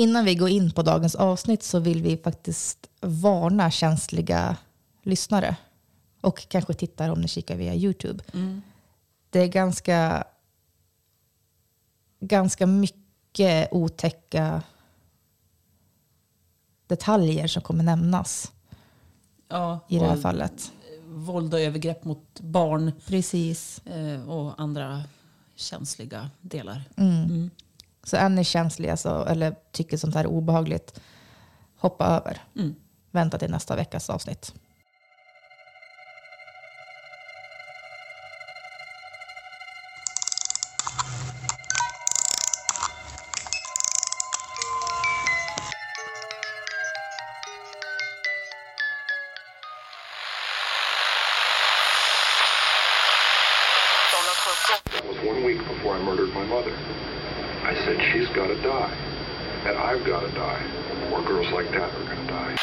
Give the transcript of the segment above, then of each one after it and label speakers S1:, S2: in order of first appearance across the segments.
S1: Innan vi går in på dagens avsnitt så vill vi faktiskt varna känsliga lyssnare. Och kanske tittare om ni kikar via YouTube. Det är ganska, ganska mycket otäcka detaljer som kommer nämnas
S2: Ja,
S1: i det här fallet.
S2: Våld och övergrepp mot barn
S1: Precis.
S2: eh, och andra känsliga delar.
S1: Så är ni känsliga så, eller tycker sånt här är obehagligt, hoppa över. Vänta till nästa veckas avsnitt.
S3: Was one week before I murdered my mother. Said, she's got to die. And I've got to die. More girls like that are going to die.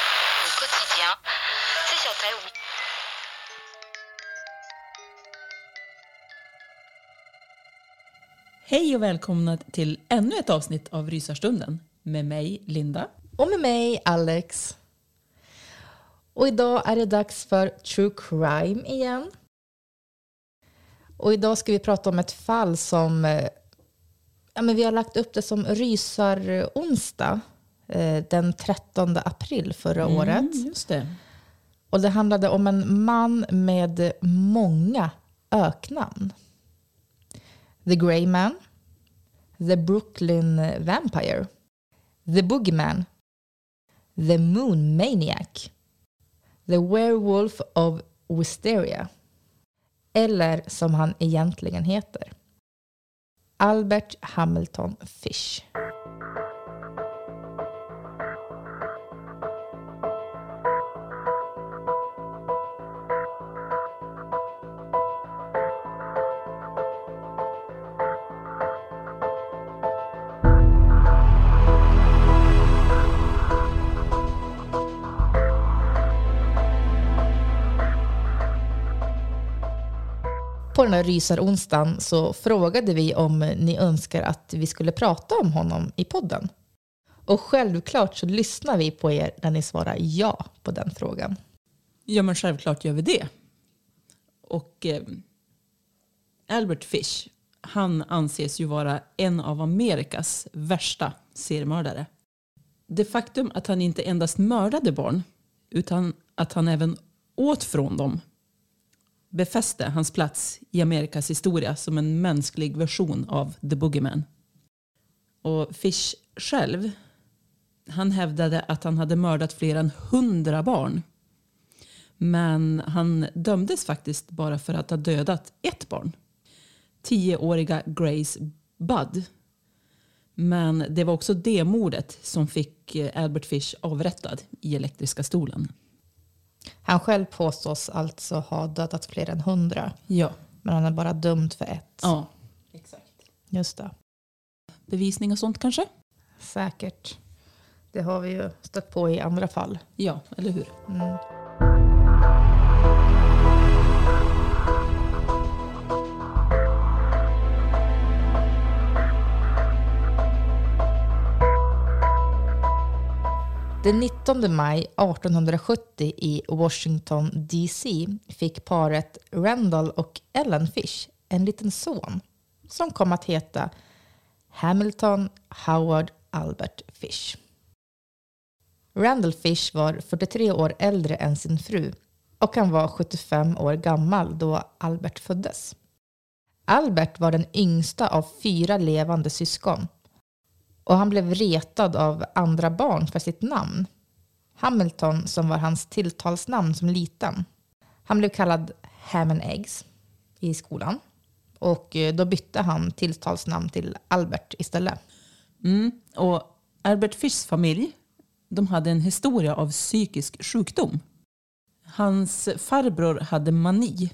S2: Hej och välkomna till ännu ett avsnitt av Rysarstunden med mig, Linda.
S1: Och med mig, Alex. Och idag är det dags för True Crime igen. Och idag ska vi prata om ett fall som... Ja, men vi har lagt upp det som rysar-onsdag eh, den 13 april förra året.
S2: Mm, just det.
S1: Och det handlade om en man med många öknamn. The Grey Man, The Brooklyn Vampire, The Boogeyman, The Moon Maniac, The Werewolf of Wisteria. Eller som han egentligen heter. Albert Hamilton Fish. Den här rysaronsdagen så frågade vi om ni önskar att vi skulle prata om honom i podden. Och självklart så lyssnar vi på er när ni svarar ja på den frågan.
S2: Ja, men självklart gör vi det. Och eh, Albert Fish, han anses ju vara en av Amerikas värsta seriemördare. Det faktum att han inte endast mördade barn, utan att han även åt från dem befäste hans plats i Amerikas historia som en mänsklig version av The Boogeyman. Och Fish själv, han hävdade att han hade mördat fler än hundra barn. Men han dömdes faktiskt bara för att ha dödat ett barn. Tioåriga Grace Budd. Men det var också det mordet som fick eh, Albert Fish avrättad i elektriska stolen.
S1: Han själv påstås alltså ha dödat fler än hundra.
S2: Ja.
S1: Men han är bara dömd för ett.
S2: Ja, Exakt.
S1: Just det.
S2: Bevisning och sånt kanske?
S1: Säkert. Det har vi ju stött på i andra fall.
S2: Ja, eller hur?
S1: Mm. Den 19 maj 1870 i Washington DC fick paret Randall och Ellen Fish en liten son som kom att heta Hamilton Howard Albert Fish. Randall Fish var 43 år äldre än sin fru och han var 75 år gammal då Albert föddes. Albert var den yngsta av fyra levande syskon och han blev retad av andra barn för sitt namn. Hamilton, som var hans tilltalsnamn som liten. Han blev kallad Ham and Eggs i skolan och eh, då bytte han tilltalsnamn till Albert istället.
S2: Mm. Och Albert Fischs familj de hade en historia av psykisk sjukdom. Hans farbror hade mani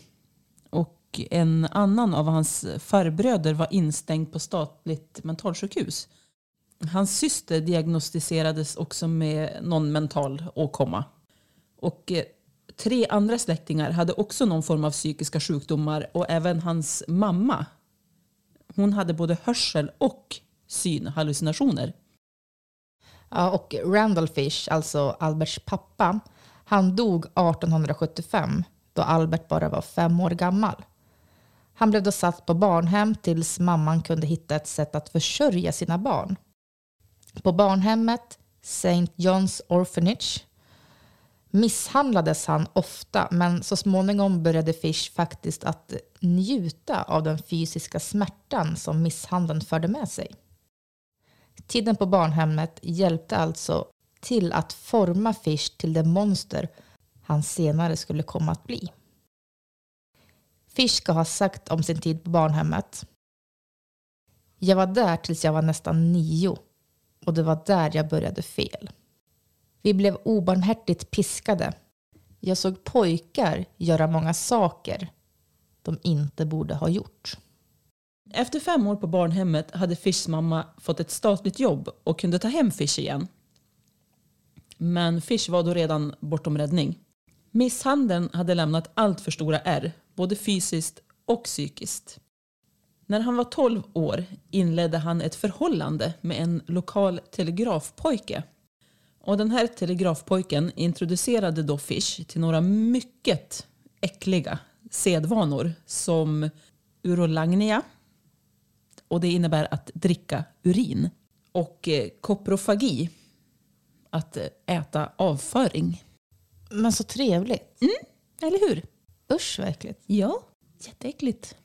S2: och en annan av hans farbröder var instängd på statligt mentalsjukhus. Hans syster diagnostiserades också med någon mental åkomma. Och eh, tre andra släktingar hade också någon form av psykiska sjukdomar och även hans mamma. Hon hade både hörsel och synhallucinationer.
S1: Ja, och Randall Fish, alltså Alberts pappa, han dog 1875 då Albert bara var fem år gammal. Han blev då satt på barnhem tills mamman kunde hitta ett sätt att försörja sina barn. På barnhemmet St. John's Orphanage misshandlades han ofta men så småningom började Fish faktiskt att njuta av den fysiska smärtan som misshandeln förde med sig. Tiden på barnhemmet hjälpte alltså till att forma Fish till det monster han senare skulle komma att bli. Fish ska ha sagt om sin tid på barnhemmet. Jag var där tills jag var nästan nio och det var där jag började fel. Vi blev obarmhärtigt piskade. Jag såg pojkar göra många saker de inte borde ha gjort.
S2: Efter fem år på barnhemmet hade Fischs mamma fått ett statligt jobb och kunde ta hem Fisch igen. Men Fisch var då redan bortom räddning. Misshandeln hade lämnat allt för stora ärr, både fysiskt och psykiskt. När han var 12 år inledde han ett förhållande med en lokal telegrafpojke. Och den här telegrafpojken introducerade då Fish till några mycket äckliga sedvanor som urolagnia, och det innebär att dricka urin, och eh, koprofagi, att eh, äta avföring.
S1: Men så trevligt.
S2: Eller hur?
S1: Usch vad äckligt.
S2: Ja, jätteäckligt.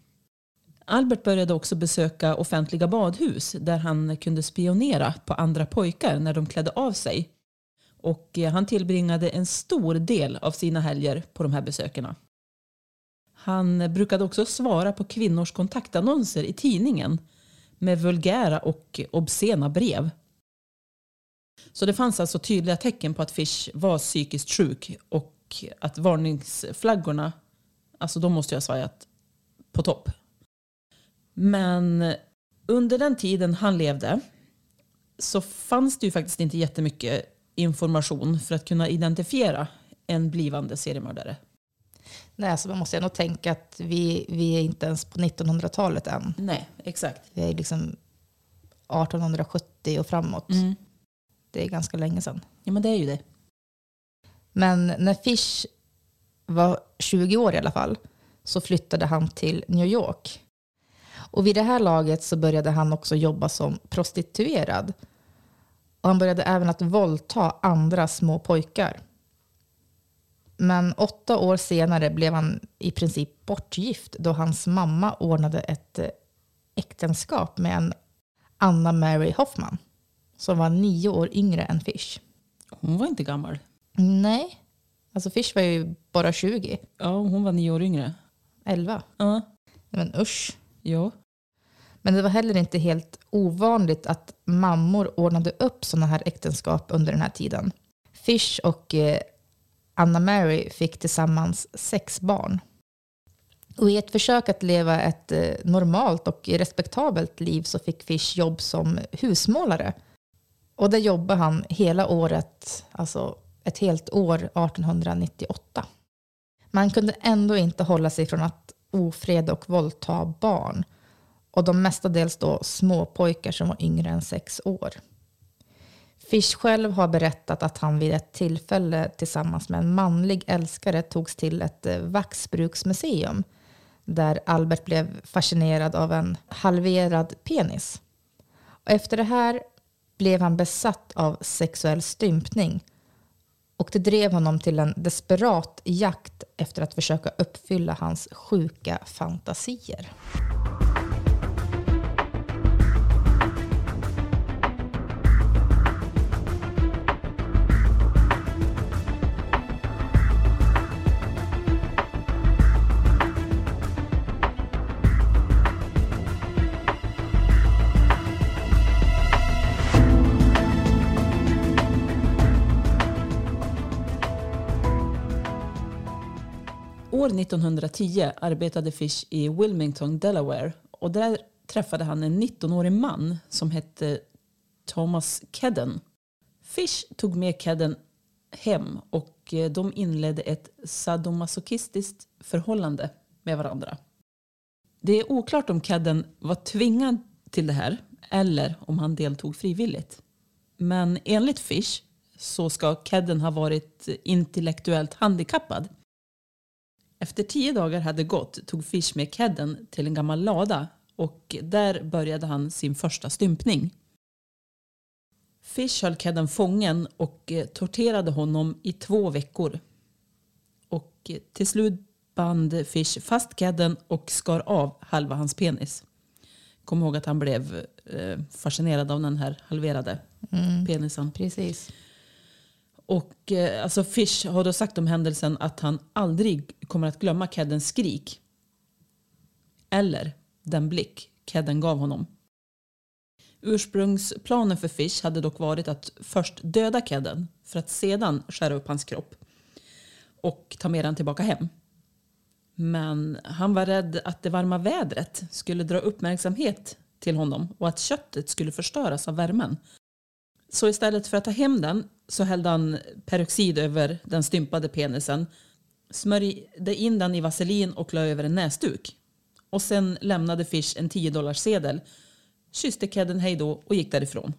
S2: Albert började också besöka offentliga badhus där han kunde spionera på andra pojkar när de klädde av sig. Och eh, han tillbringade en stor del av sina helger på de här besökerna. Han brukade också svara på kvinnors kontaktannonser i tidningen med vulgära och obscena brev. Så det fanns alltså tydliga tecken på att Fish var psykiskt sjuk och att varningsflaggorna, alltså de måste jag ha svajat på topp. Men under den tiden han levde så fanns det ju faktiskt inte jättemycket information för att kunna identifiera en blivande seriemördare.
S1: Nej, så man måste ändå tänka att vi, vi är inte ens på 1900-talet än.
S2: Nej, exakt.
S1: Vi är liksom 1870 och framåt.
S2: Mm.
S1: Det är ganska länge sedan.
S2: Ja, men det är ju det.
S1: Men när Fish var 20 år i alla fall så flyttade han till New York. Och vid det här laget så började han också jobba som prostituerad. Och han började även att våldta andra små pojkar. Men åtta år senare blev han i princip bortgift då hans mamma ordnade ett eh, äktenskap med en Anna Mary Hoffman som var nio år yngre än Fish.
S2: Hon var inte gammal.
S1: Nej, alltså Fish var ju bara 20,
S2: Ja, hon var nio år yngre.
S1: 11.
S2: Ja.
S1: Men usch.
S2: Jo.
S1: Men det var heller inte helt ovanligt att mammor ordnade upp sådana här äktenskap under den här tiden. Fish och eh, Anna Mary fick tillsammans sex barn. Och I ett försök att leva ett eh, normalt och respektabelt liv så fick Fish jobb som husmålare. Och där jobbade han hela året, alltså ett helt år 1898. Man kunde ändå inte hålla sig från att ofreda och våldta barn. Och de mestadels då småpojkar som var yngre än sex år. Fish själv har berättat att han vid ett tillfälle tillsammans med en manlig älskare togs till ett eh, vaxbruksmuseum där Albert blev fascinerad av en halverad penis. Och efter det här blev han besatt av sexuell stympning och det drev honom till en desperat jakt efter att försöka uppfylla hans sjuka fantasier.
S2: 1910 arbetade Fish i Wilmington, Delaware och där träffade han en 19-årig man som hette Thomas Kedden. Fish tog med Kedden hem och eh, de inledde ett sadomasochistiskt förhållande med varandra. Det är oklart om Kedden var tvingad till det här eller om han deltog frivilligt. Men enligt Fish så ska Kedden ha varit intellektuellt handikappad efter tio dagar hade gått tog Fish med Kedden till en gammal lada och där började han sin första stympning. Fish höll Kedden fången och eh, torterade honom i två veckor. Och eh, till slut band Fish fast Kedden och skar av halva hans penis. Kom ihåg att han blev eh, fascinerad av den här halverade
S1: Mm.
S2: penisen.
S1: Precis.
S2: Och eh, alltså Fish har då sagt om händelsen att han aldrig kommer att glömma Keddens skrik. Eller den blick Kedden gav honom. Ursprungsplanen för Fish hade dock varit att först döda Kedden för att sedan skära upp hans kropp och ta med den tillbaka hem. Men han var rädd att det varma vädret skulle dra uppmärksamhet till honom och att köttet skulle förstöras av värmen. Så istället för att ta hem den så hällde han peroxid över den stympade penisen, smörjde in den i vaselin och la över en näsduk. Och sen lämnade Fish en 10 dollars sedel, kysste Kedden hej då och gick därifrån.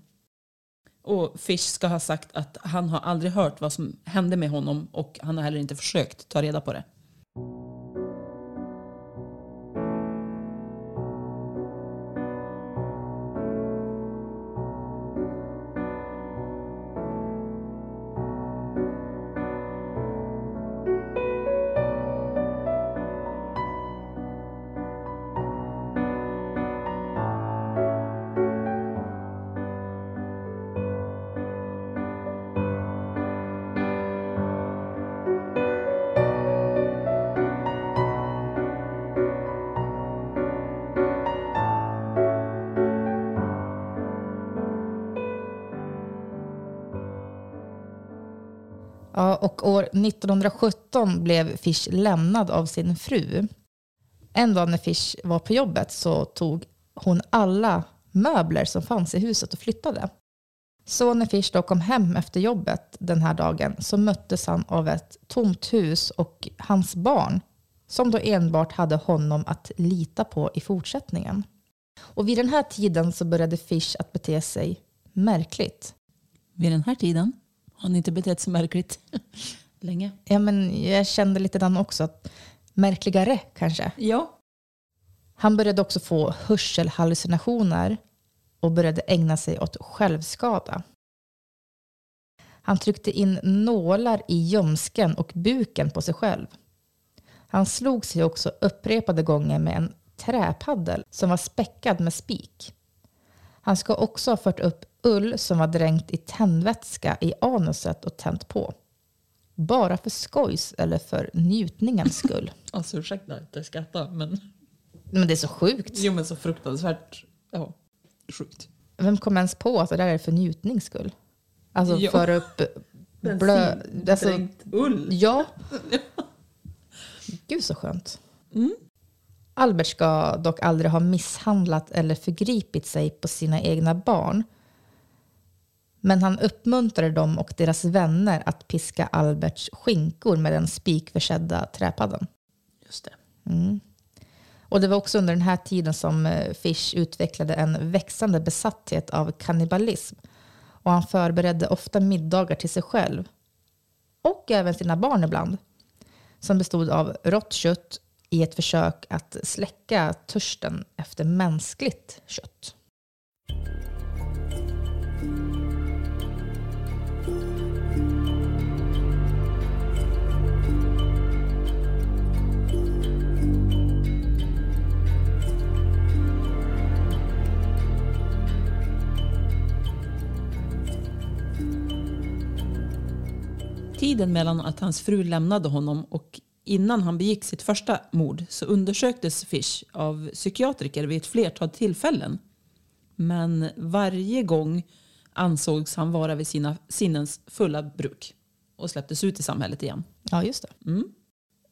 S2: Och Fish ska ha sagt att han har aldrig hört vad som hände med honom och han har heller inte försökt ta reda på det.
S1: Ja, och år 1917 blev Fish lämnad av sin fru. En dag när Fish var på jobbet så tog hon alla möbler som fanns i huset och flyttade. Så när Fish då kom hem efter jobbet den här dagen så möttes han av ett tomt hus och hans barn som då enbart hade honom att lita på i fortsättningen. Och vid den här tiden så började Fish att bete sig märkligt.
S2: Vid den här tiden har han inte betett sig märkligt länge.
S1: Ja, men jag kände lite den också. Att märkligare kanske.
S2: Ja.
S1: Han började också få hörselhallucinationer och började ägna sig åt självskada. Han tryckte in nålar i ljumsken och buken på sig själv. Han slog sig också upprepade gånger med en träpaddel som var späckad med spik. Han ska också ha fört upp ull som var dränkt i tändvätska i anuset och tänt på. Bara för skojs eller för njutningens skull.
S2: Alltså ursäkta att jag skrattar men...
S1: Men det är så sjukt.
S2: Jo men så fruktansvärt ja, sjukt.
S1: Vem kom ens på att det där är för njutnings skull? Alltså
S2: Ja.
S1: föra upp blö... Alltså,
S2: Dränkt ull.
S1: ja. Gud så skönt. Albert ska dock aldrig ha misshandlat eller förgripit sig på sina egna barn. Men han uppmuntrade dem och deras vänner att piska Alberts skinkor med den spikförsedda träpadden.
S2: Just det.
S1: Och det var också under den här tiden som eh, Fish utvecklade en växande besatthet av kannibalism. Och han förberedde ofta middagar till sig själv. Och även sina barn ibland. Som bestod av rått kött i ett försök att släcka törsten efter mänskligt kött.
S2: Tiden mellan att hans fru lämnade honom och innan han begick sitt första mord så undersöktes Fish av psykiatriker vid ett flertal tillfällen. Men varje gång ansågs han vara vid sina sinnens fulla bruk och släpptes ut i samhället igen.
S1: Ja, just det.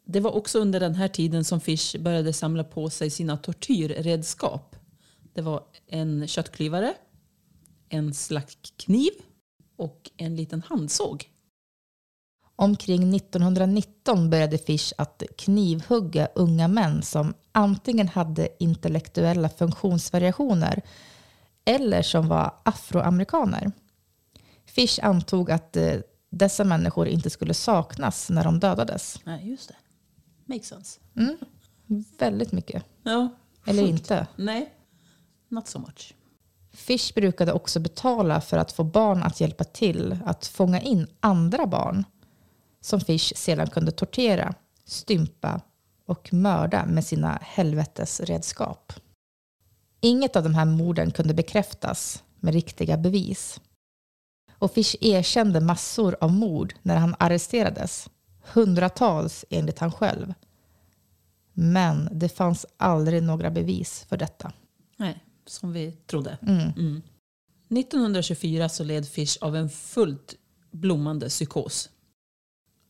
S2: Det var också under den här tiden som Fish började samla på sig sina tortyrredskap. Det var en köttklyvare, en slaktkniv och en liten handsåg.
S1: Omkring 1919 började Fish att knivhugga unga män som antingen hade intellektuella funktionsvariationer eller som var afroamerikaner. Fish antog att eh, dessa människor inte skulle saknas när de dödades.
S2: Nej, just det. Makes sense.
S1: Väldigt mycket.
S2: Ja.
S1: Eller
S2: sjukt.
S1: inte.
S2: Nej, not so much.
S1: Fish brukade också betala för att få barn att hjälpa till att fånga in andra barn som Fish sedan kunde tortera, stympa och mörda med sina helvetesredskap. Inget av de här morden kunde bekräftas med riktiga bevis. Och Fish erkände massor av mord när han arresterades. Hundratals enligt han själv. Men det fanns aldrig några bevis för detta.
S2: Nej, som vi trodde. Mm. 1924 så led Fish av en fullt blommande psykos.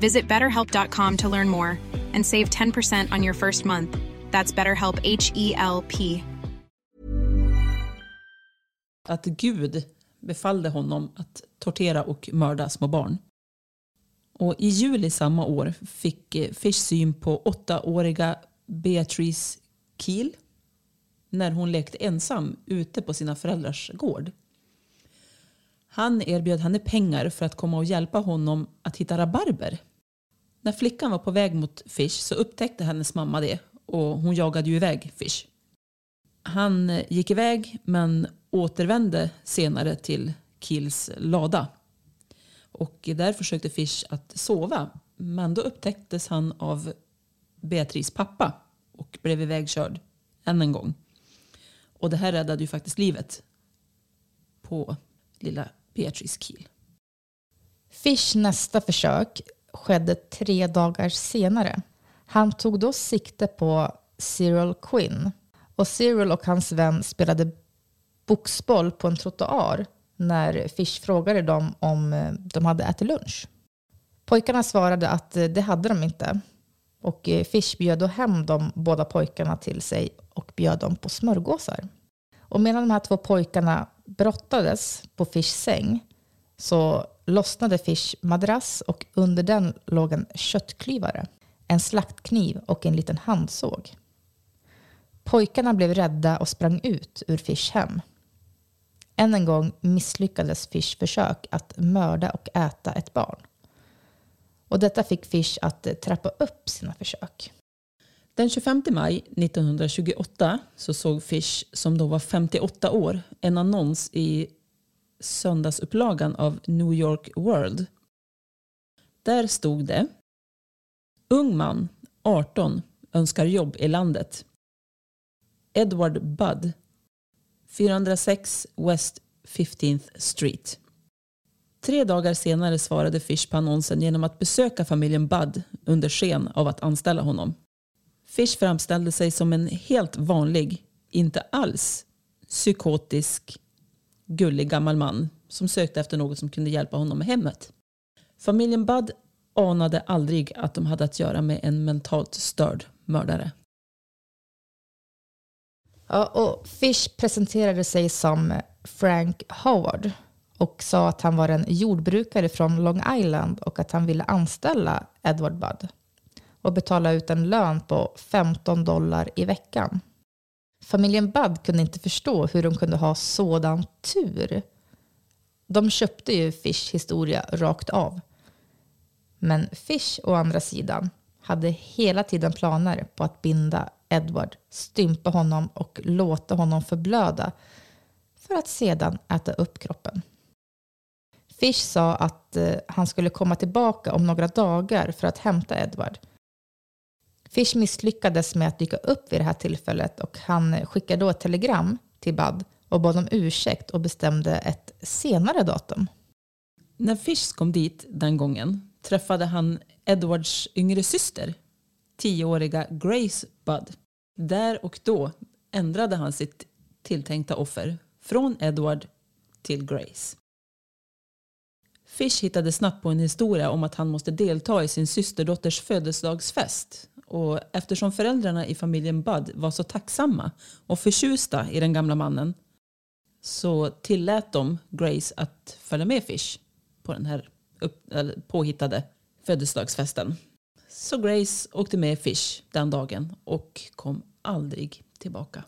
S4: Visit betterhelp.com to learn more and save 10% on your first month. That's BetterHelp H E L P.
S2: att Gud befallde honom att tortera och mörda små barn. Och I juli samma år fick eh, Fish syn på åttaåriga Beatrice Kiel när hon lekte ensam ute på sina föräldrars gård. Han erbjöd henne pengar för att komma och hjälpa honom att hitta rabarber. När flickan var på väg mot Fish så upptäckte hennes mamma det och hon jagade ju iväg Fish. Han eh, gick iväg men återvände senare till Kills lada. Och där försökte Fish att sova. Men då upptäcktes han av Beatrice pappa och blev ivägkörd än en gång. Och det här räddade ju faktiskt livet på lilla Beatrice Kiel.
S1: Fish nästa försök skedde tre dagar senare. Han tog då sikte på Cyril Quinn. Och Cyril och hans vän spelade boxboll på en trottoar när Fish frågade dem om eh, de hade ätit lunch. Pojkarna svarade att eh, det hade de inte. Och eh, Fish bjöd då hem de båda pojkarna till sig och bjöd dem på smörgåsar. Och medan de här två pojkarna brottades på Fishs säng så lossnade Fish madrass och under den låg en köttklyvare, en slaktkniv och en liten handsåg. Pojkarna blev rädda och sprang ut ur Fish hem. Än en gång misslyckades Fish försök att mörda och äta ett barn. Och detta fick Fish att trappa upp sina försök.
S2: Den 25 maj 1928 så såg Fish, som då var 58 år, en annons i söndagsupplagan av New York World. Där stod det Ung man, 18, önskar jobb i landet. Edward Budd, 406 West 15th Street. Tre dagar senare svarade Fish på annonsen genom att besöka familjen Budd under sken av att anställa honom. Fish framställde sig som en helt vanlig, inte alls psykotisk, gullig gammal man som sökte efter något som kunde hjälpa honom med hemmet. Familjen Budd anade aldrig att de hade att göra med en mentalt störd mördare.
S1: Ja, och Fish presenterade sig som Frank Howard och sa att han var en jordbrukare från Long Island och att han ville anställa Edward Budd och betala ut en lön på 15 dollar i veckan. Familjen Budd kunde inte förstå hur de kunde ha sådan tur. De köpte ju Fish historia rakt av. Men Fish å andra sidan hade hela tiden planer på att binda Edward, stympa honom och låta honom förblöda för att sedan äta upp kroppen. Fish sa att eh, han skulle komma tillbaka om några dagar för att hämta Edward. Fish misslyckades med att dyka upp vid det här tillfället och han skickade då ett telegram till Bud och bad om ursäkt och bestämde ett senare datum.
S2: När Fish kom dit den gången träffade han Edwards yngre syster, tioåriga Grace Bud. Där och då ändrade han sitt tilltänkta offer från Edward till Grace. Fish hittade snabbt på en historia om att han måste delta i sin systerdotters födelsedagsfest. Och eftersom föräldrarna i familjen Bud var så tacksamma och förtjusta i den gamla mannen så tillät de Grace att följa med Fish på den här upp, påhittade födelsedagsfesten. Så Grace åkte med Fish den dagen och kom aldrig tillbaka.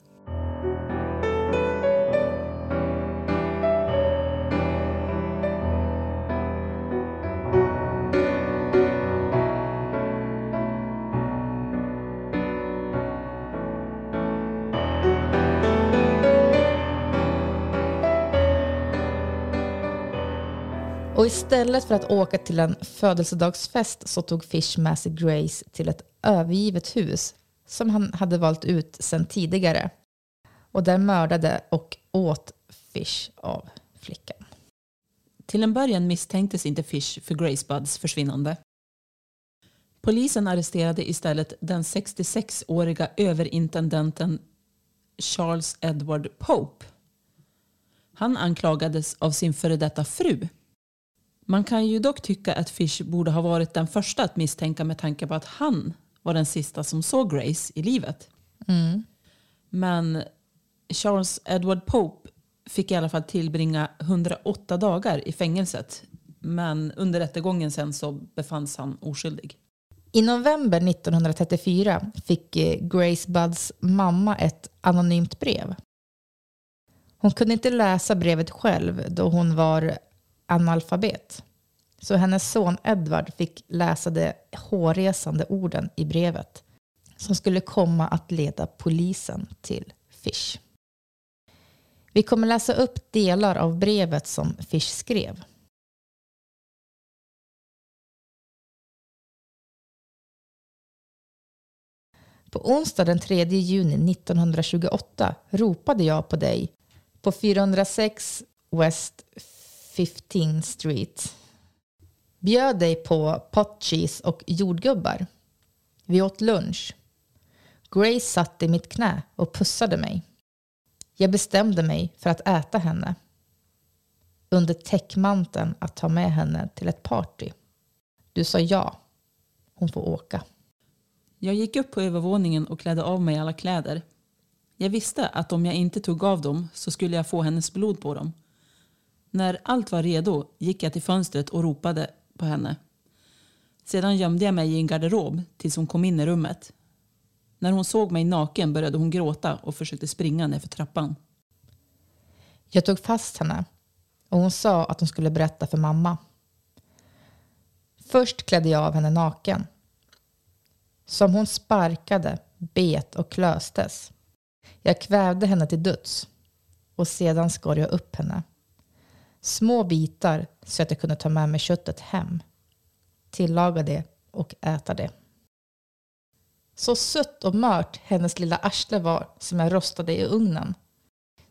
S1: Istället för att åka till en födelsedagsfest så tog Fish med sig Grace till ett övergivet hus som han hade valt ut sedan tidigare. Och där mördade och åt Fish av flickan.
S2: Till en början misstänktes inte Fish för Grace Buds försvinnande. Polisen arresterade istället den 66-åriga överintendenten Charles Edward Pope. Han anklagades av sin före detta fru man kan ju dock tycka att Fish borde ha varit den första att misstänka med tanke på att han var den sista som såg Grace i livet.
S1: Mm.
S2: Men Charles Edward Pope fick i alla fall tillbringa 108 dagar i fängelset. Men under rättegången sen så befanns han oskyldig.
S1: I november 1934 fick eh, Grace Budds mamma ett anonymt brev. Hon kunde inte läsa brevet själv då hon var analfabet. Så hennes son Edward fick läsa de hårresande orden i brevet som skulle komma att leda polisen till Fish. Vi kommer läsa upp delar av brevet som Fish skrev. På onsdag den 3 juni 1928 ropade jag på dig på 406 West 15 Street. Bjöd dig på pot cheese och jordgubbar. Vi åt lunch. Grace satt i mitt knä och pussade mig. Jag bestämde mig för att äta henne. Under täckmanteln att ta med henne till ett party. Du sa ja. Hon får åka.
S2: Jag gick upp på övervåningen och klädde av mig alla kläder. Jag visste att om jag inte tog av dem så skulle jag få hennes blod på dem. När allt var redo gick jag till fönstret och ropade på henne. Sedan gömde jag mig i en garderob tills hon kom in i rummet. När hon såg mig naken började hon gråta och försökte springa nerför trappan.
S1: Jag tog fast henne och hon sa att hon skulle berätta för mamma. Först klädde jag av henne naken. Som hon sparkade, bet och klöstes. Jag kvävde henne till döds och sedan skar jag upp henne. Små bitar så att jag kunde ta med mig köttet hem. Tillaga det och äta det. Så sött och mört hennes lilla arsle var som jag rostade i ugnen.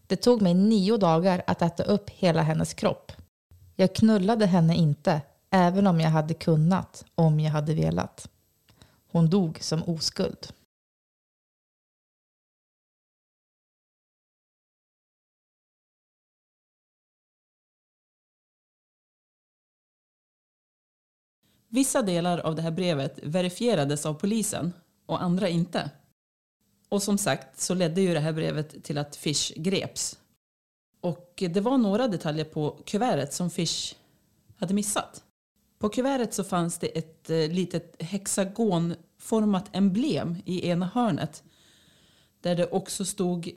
S1: Det tog mig nio dagar att äta upp hela hennes kropp. Jag knullade henne inte, även om jag hade kunnat, om jag hade velat. Hon dog som oskuld.
S2: Vissa delar av det här brevet verifierades av polisen och andra inte. Och som sagt så ledde ju det här brevet till att Fish greps. Och det var några detaljer på kuvertet som Fish hade missat. På kuvertet så fanns det ett eh, litet hexagonformat emblem i ena hörnet där det också stod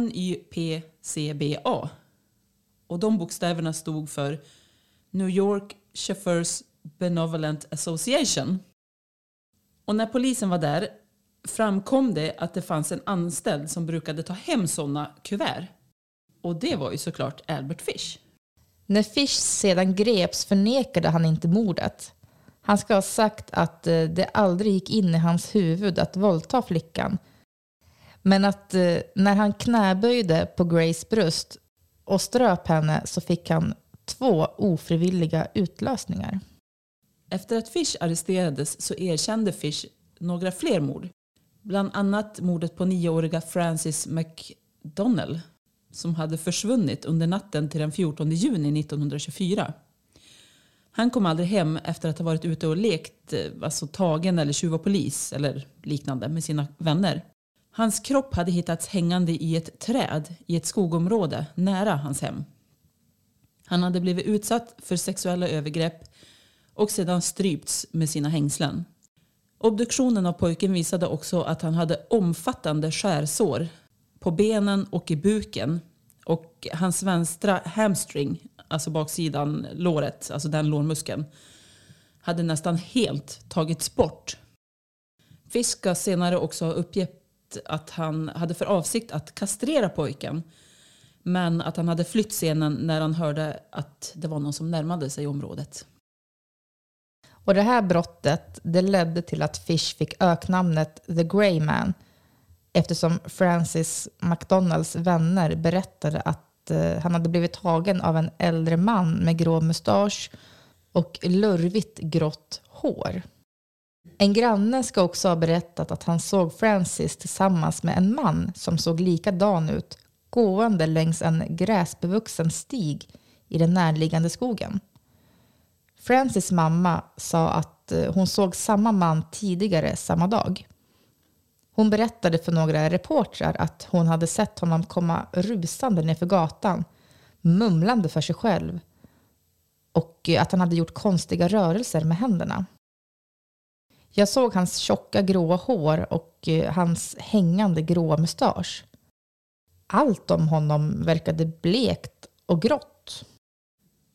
S2: NYPCBA. Och de bokstäverna stod för New York Chauffeurs Benevolent Association. Och när polisen var där framkom det att det fanns en anställd som brukade ta hem sådana kuvert. Och det var ju såklart Albert Fish.
S1: När Fish sedan greps förnekade han inte mordet. Han ska ha sagt att eh, det aldrig gick in i hans huvud att våldta flickan. Men att eh, när han knäböjde på Grace bröst och ströp henne så fick han två ofrivilliga utlösningar.
S2: Efter att Fish arresterades så erkände Fish några fler mord. Bland annat mordet på nioåriga Francis McDonnell som hade försvunnit under natten till den 14 juni 1924. Han kom aldrig hem efter att ha varit ute och lekt, eh, alltså tagen eller tjuv och polis eller liknande med sina vänner. Hans kropp hade hittats hängande i ett träd i ett skogområde nära hans hem. Han hade blivit utsatt för sexuella övergrepp och sedan strypts med sina hängslen. Obduktionen av pojken visade också att han hade omfattande skärsår på benen och i buken. Och hans vänstra hamstring, alltså baksidan låret, alltså den lårmuskeln, hade nästan helt tagits bort. Fisk ska senare också ha uppgett att han hade för avsikt att kastrera pojken. Men att han hade flytt scenen när han hörde att det var någon som närmade sig området.
S1: Och det här brottet det ledde till att Fish fick öknamnet The Grey Man eftersom Francis McDonalds vänner berättade att eh, han hade blivit tagen av en äldre man med grå mustasch och lurvigt grått hår. En granne ska också ha berättat att han såg Francis tillsammans med en man som såg likadan ut gående längs en gräsbevuxen stig i den närliggande skogen. Francis mamma sa att eh, hon såg samma man tidigare samma dag. Hon berättade för några reportrar att hon hade sett honom komma rusande nerför gatan, mumlande för sig själv och eh, att han hade gjort konstiga rörelser med händerna. Jag såg hans tjocka gråa hår och eh, hans hängande gråa mustasch. Allt om honom verkade blekt och grått.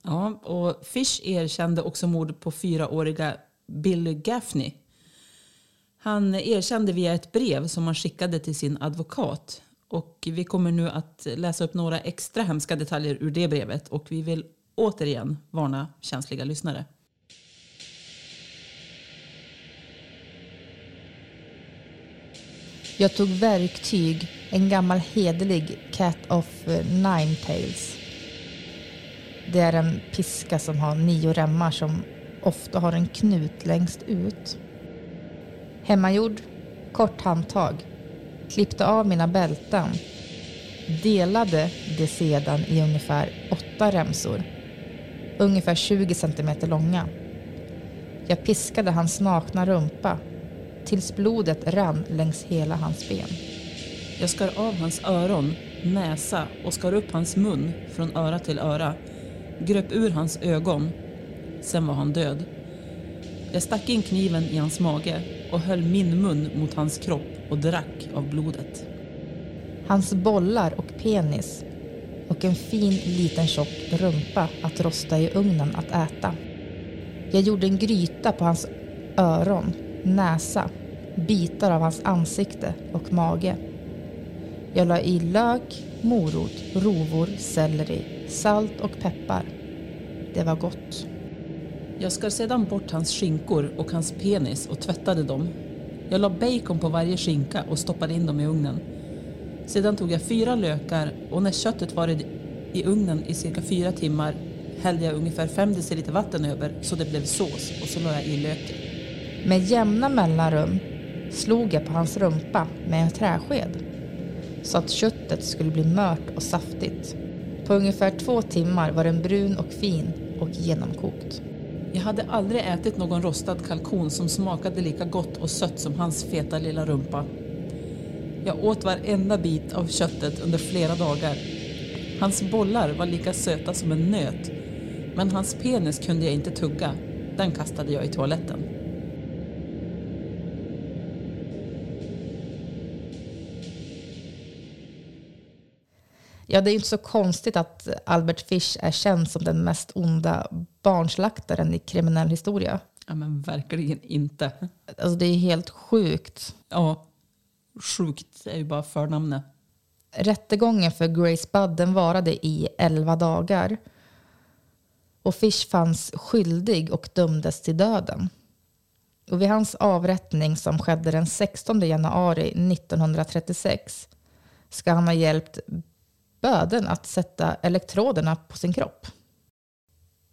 S2: Ja, och Fish erkände också mord på fyraåriga Billy Gaffney. Han erkände via ett brev som han skickade till sin advokat. Och vi kommer nu att läsa upp några extra hemska detaljer ur det brevet och vi vill återigen varna känsliga lyssnare.
S1: Jag tog verktyg, en gammal hederlig Cat of Nine Tails. Det är en piska som har nio remmar som ofta har en knut längst ut. Hemmagjord, kort handtag. Klippte av mina bälten. Delade det sedan i ungefär åtta remsor. Ungefär 20 centimeter långa. Jag piskade hans nakna rumpa tills blodet rann längs hela hans ben.
S2: Jag skar av hans öron, näsa och skar upp hans mun från öra till öra. Gröp ur hans ögon. Sen var han död. Jag stack in kniven i hans mage och höll min mun mot hans kropp och drack av blodet.
S1: Hans bollar och penis och en fin liten tjock rumpa att rosta i ugnen att äta. Jag gjorde en gryta på hans öron, näsa, bitar av hans ansikte och mage. Jag la i lök, morot, rovor, selleri, salt och peppar. Det var gott.
S2: Jag skar sedan bort hans skinkor och hans penis och tvättade dem. Jag la bacon på varje skinka och stoppade in dem i ugnen. Sedan tog jag fyra lökar och när köttet varit i ugnen i cirka fyra timmar hällde jag ungefär 5 deciliter vatten över så det blev sås och så la jag i löken.
S1: Med jämna mellanrum slog jag på hans rumpa med en träsked så att köttet skulle bli mört och saftigt. På ungefär två timmar var den brun och fin och genomkokt.
S2: Jag hade aldrig ätit någon rostad kalkon som smakade lika gott och sött som hans feta lilla rumpa. Jag åt varenda bit av köttet under flera dagar. Hans bollar var lika söta som en nöt, men hans penis kunde jag inte tugga. Den kastade jag i toaletten.
S1: Ja, det är inte så konstigt att Albert Fish är känd som den mest onda barnslaktaren i kriminell historia.
S2: Ja, men verkligen inte.
S1: Alltså det är helt sjukt.
S2: Ja, sjukt är ju bara förnamnet.
S1: Rättegången för Grace Budd den varade i 11 dagar. Och Fish fanns skyldig och dömdes till döden. Och vid hans avrättning som skedde den 16 januari 1936 ska han ha hjälpt spöden att sätta elektroderna på sin kropp.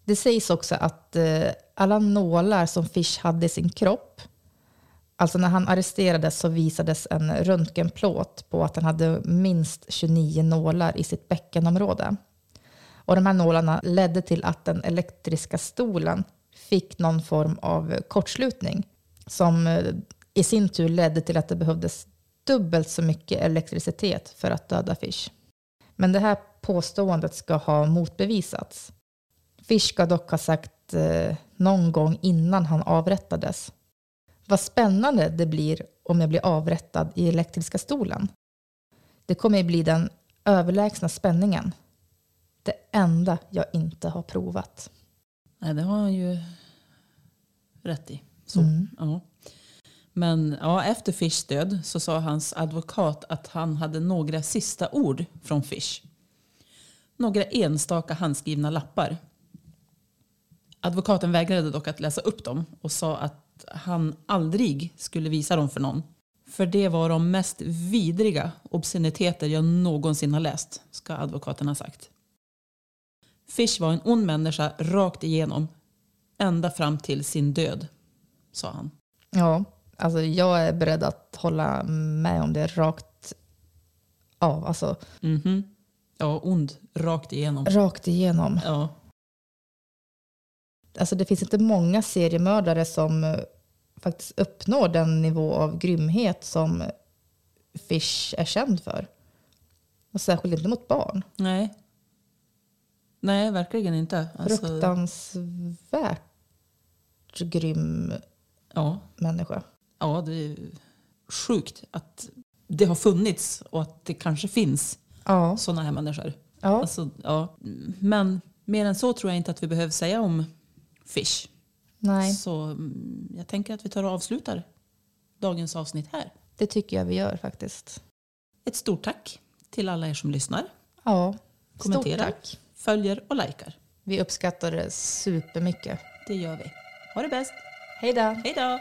S1: Det sägs också att eh, alla nålar som Fish hade i sin kropp, alltså när han arresterades så visades en röntgenplåt på att han hade minst 29 nålar i sitt bäckenområde. Och de här nålarna ledde till att den elektriska stolen fick någon form av kortslutning som eh, i sin tur ledde till att det behövdes dubbelt så mycket elektricitet för att döda Fish. Men det här påståendet ska ha motbevisats. Fish ska dock ha sagt eh, någon gång innan han avrättades. Vad spännande det blir om jag blir avrättad i elektriska stolen. Det kommer att bli den överlägsna spänningen. Det enda jag inte har provat.
S2: Nej, det har han ju rätt i. Så,
S1: Mm.
S2: ja. Men ja, efter Fish död så sa hans advokat att han hade några sista ord från Fish. Några enstaka handskrivna lappar. Advokaten vägrade dock att läsa upp dem och sa att han aldrig skulle visa dem för någon. För det var de mest vidriga obsceniteter jag någonsin har läst, ska advokaten ha sagt. Fish var en ond människa rakt igenom, ända fram till sin död, sa han.
S1: Ja, alltså jag är beredd att hålla med om det rakt av. Alltså
S2: Mhm. Ja, ond rakt igenom.
S1: rakt igenom.
S2: Ja.
S1: Alltså det finns inte många seriemördare som eh, faktiskt uppnår den nivå av grymhet som Fish är känd för. Och särskilt inte mot barn.
S2: Nej. Nej, verkligen inte. Alltså,
S1: Fruktansvärt grym
S2: ja,
S1: människa.
S2: Ja, det är sjukt att det har funnits och att det kanske finns
S1: Ja,
S2: sådana här människor.
S1: ja.
S2: Alltså, ja. Men mer än så tror jag inte att vi behöver säga om Fish.
S1: nej,
S2: Så mm, jag tänker att vi tar och avslutar dagens avsnitt här.
S1: det tycker jag vi gör faktiskt.
S2: Ett stort tack till alla er som lyssnar,
S1: Ja, stort
S2: kommenterar,
S1: tack.
S2: följer och likar.
S1: Vi uppskattar det supermycket.
S2: Det gör vi. Ha det bäst.
S1: Hej då!
S2: Hej då!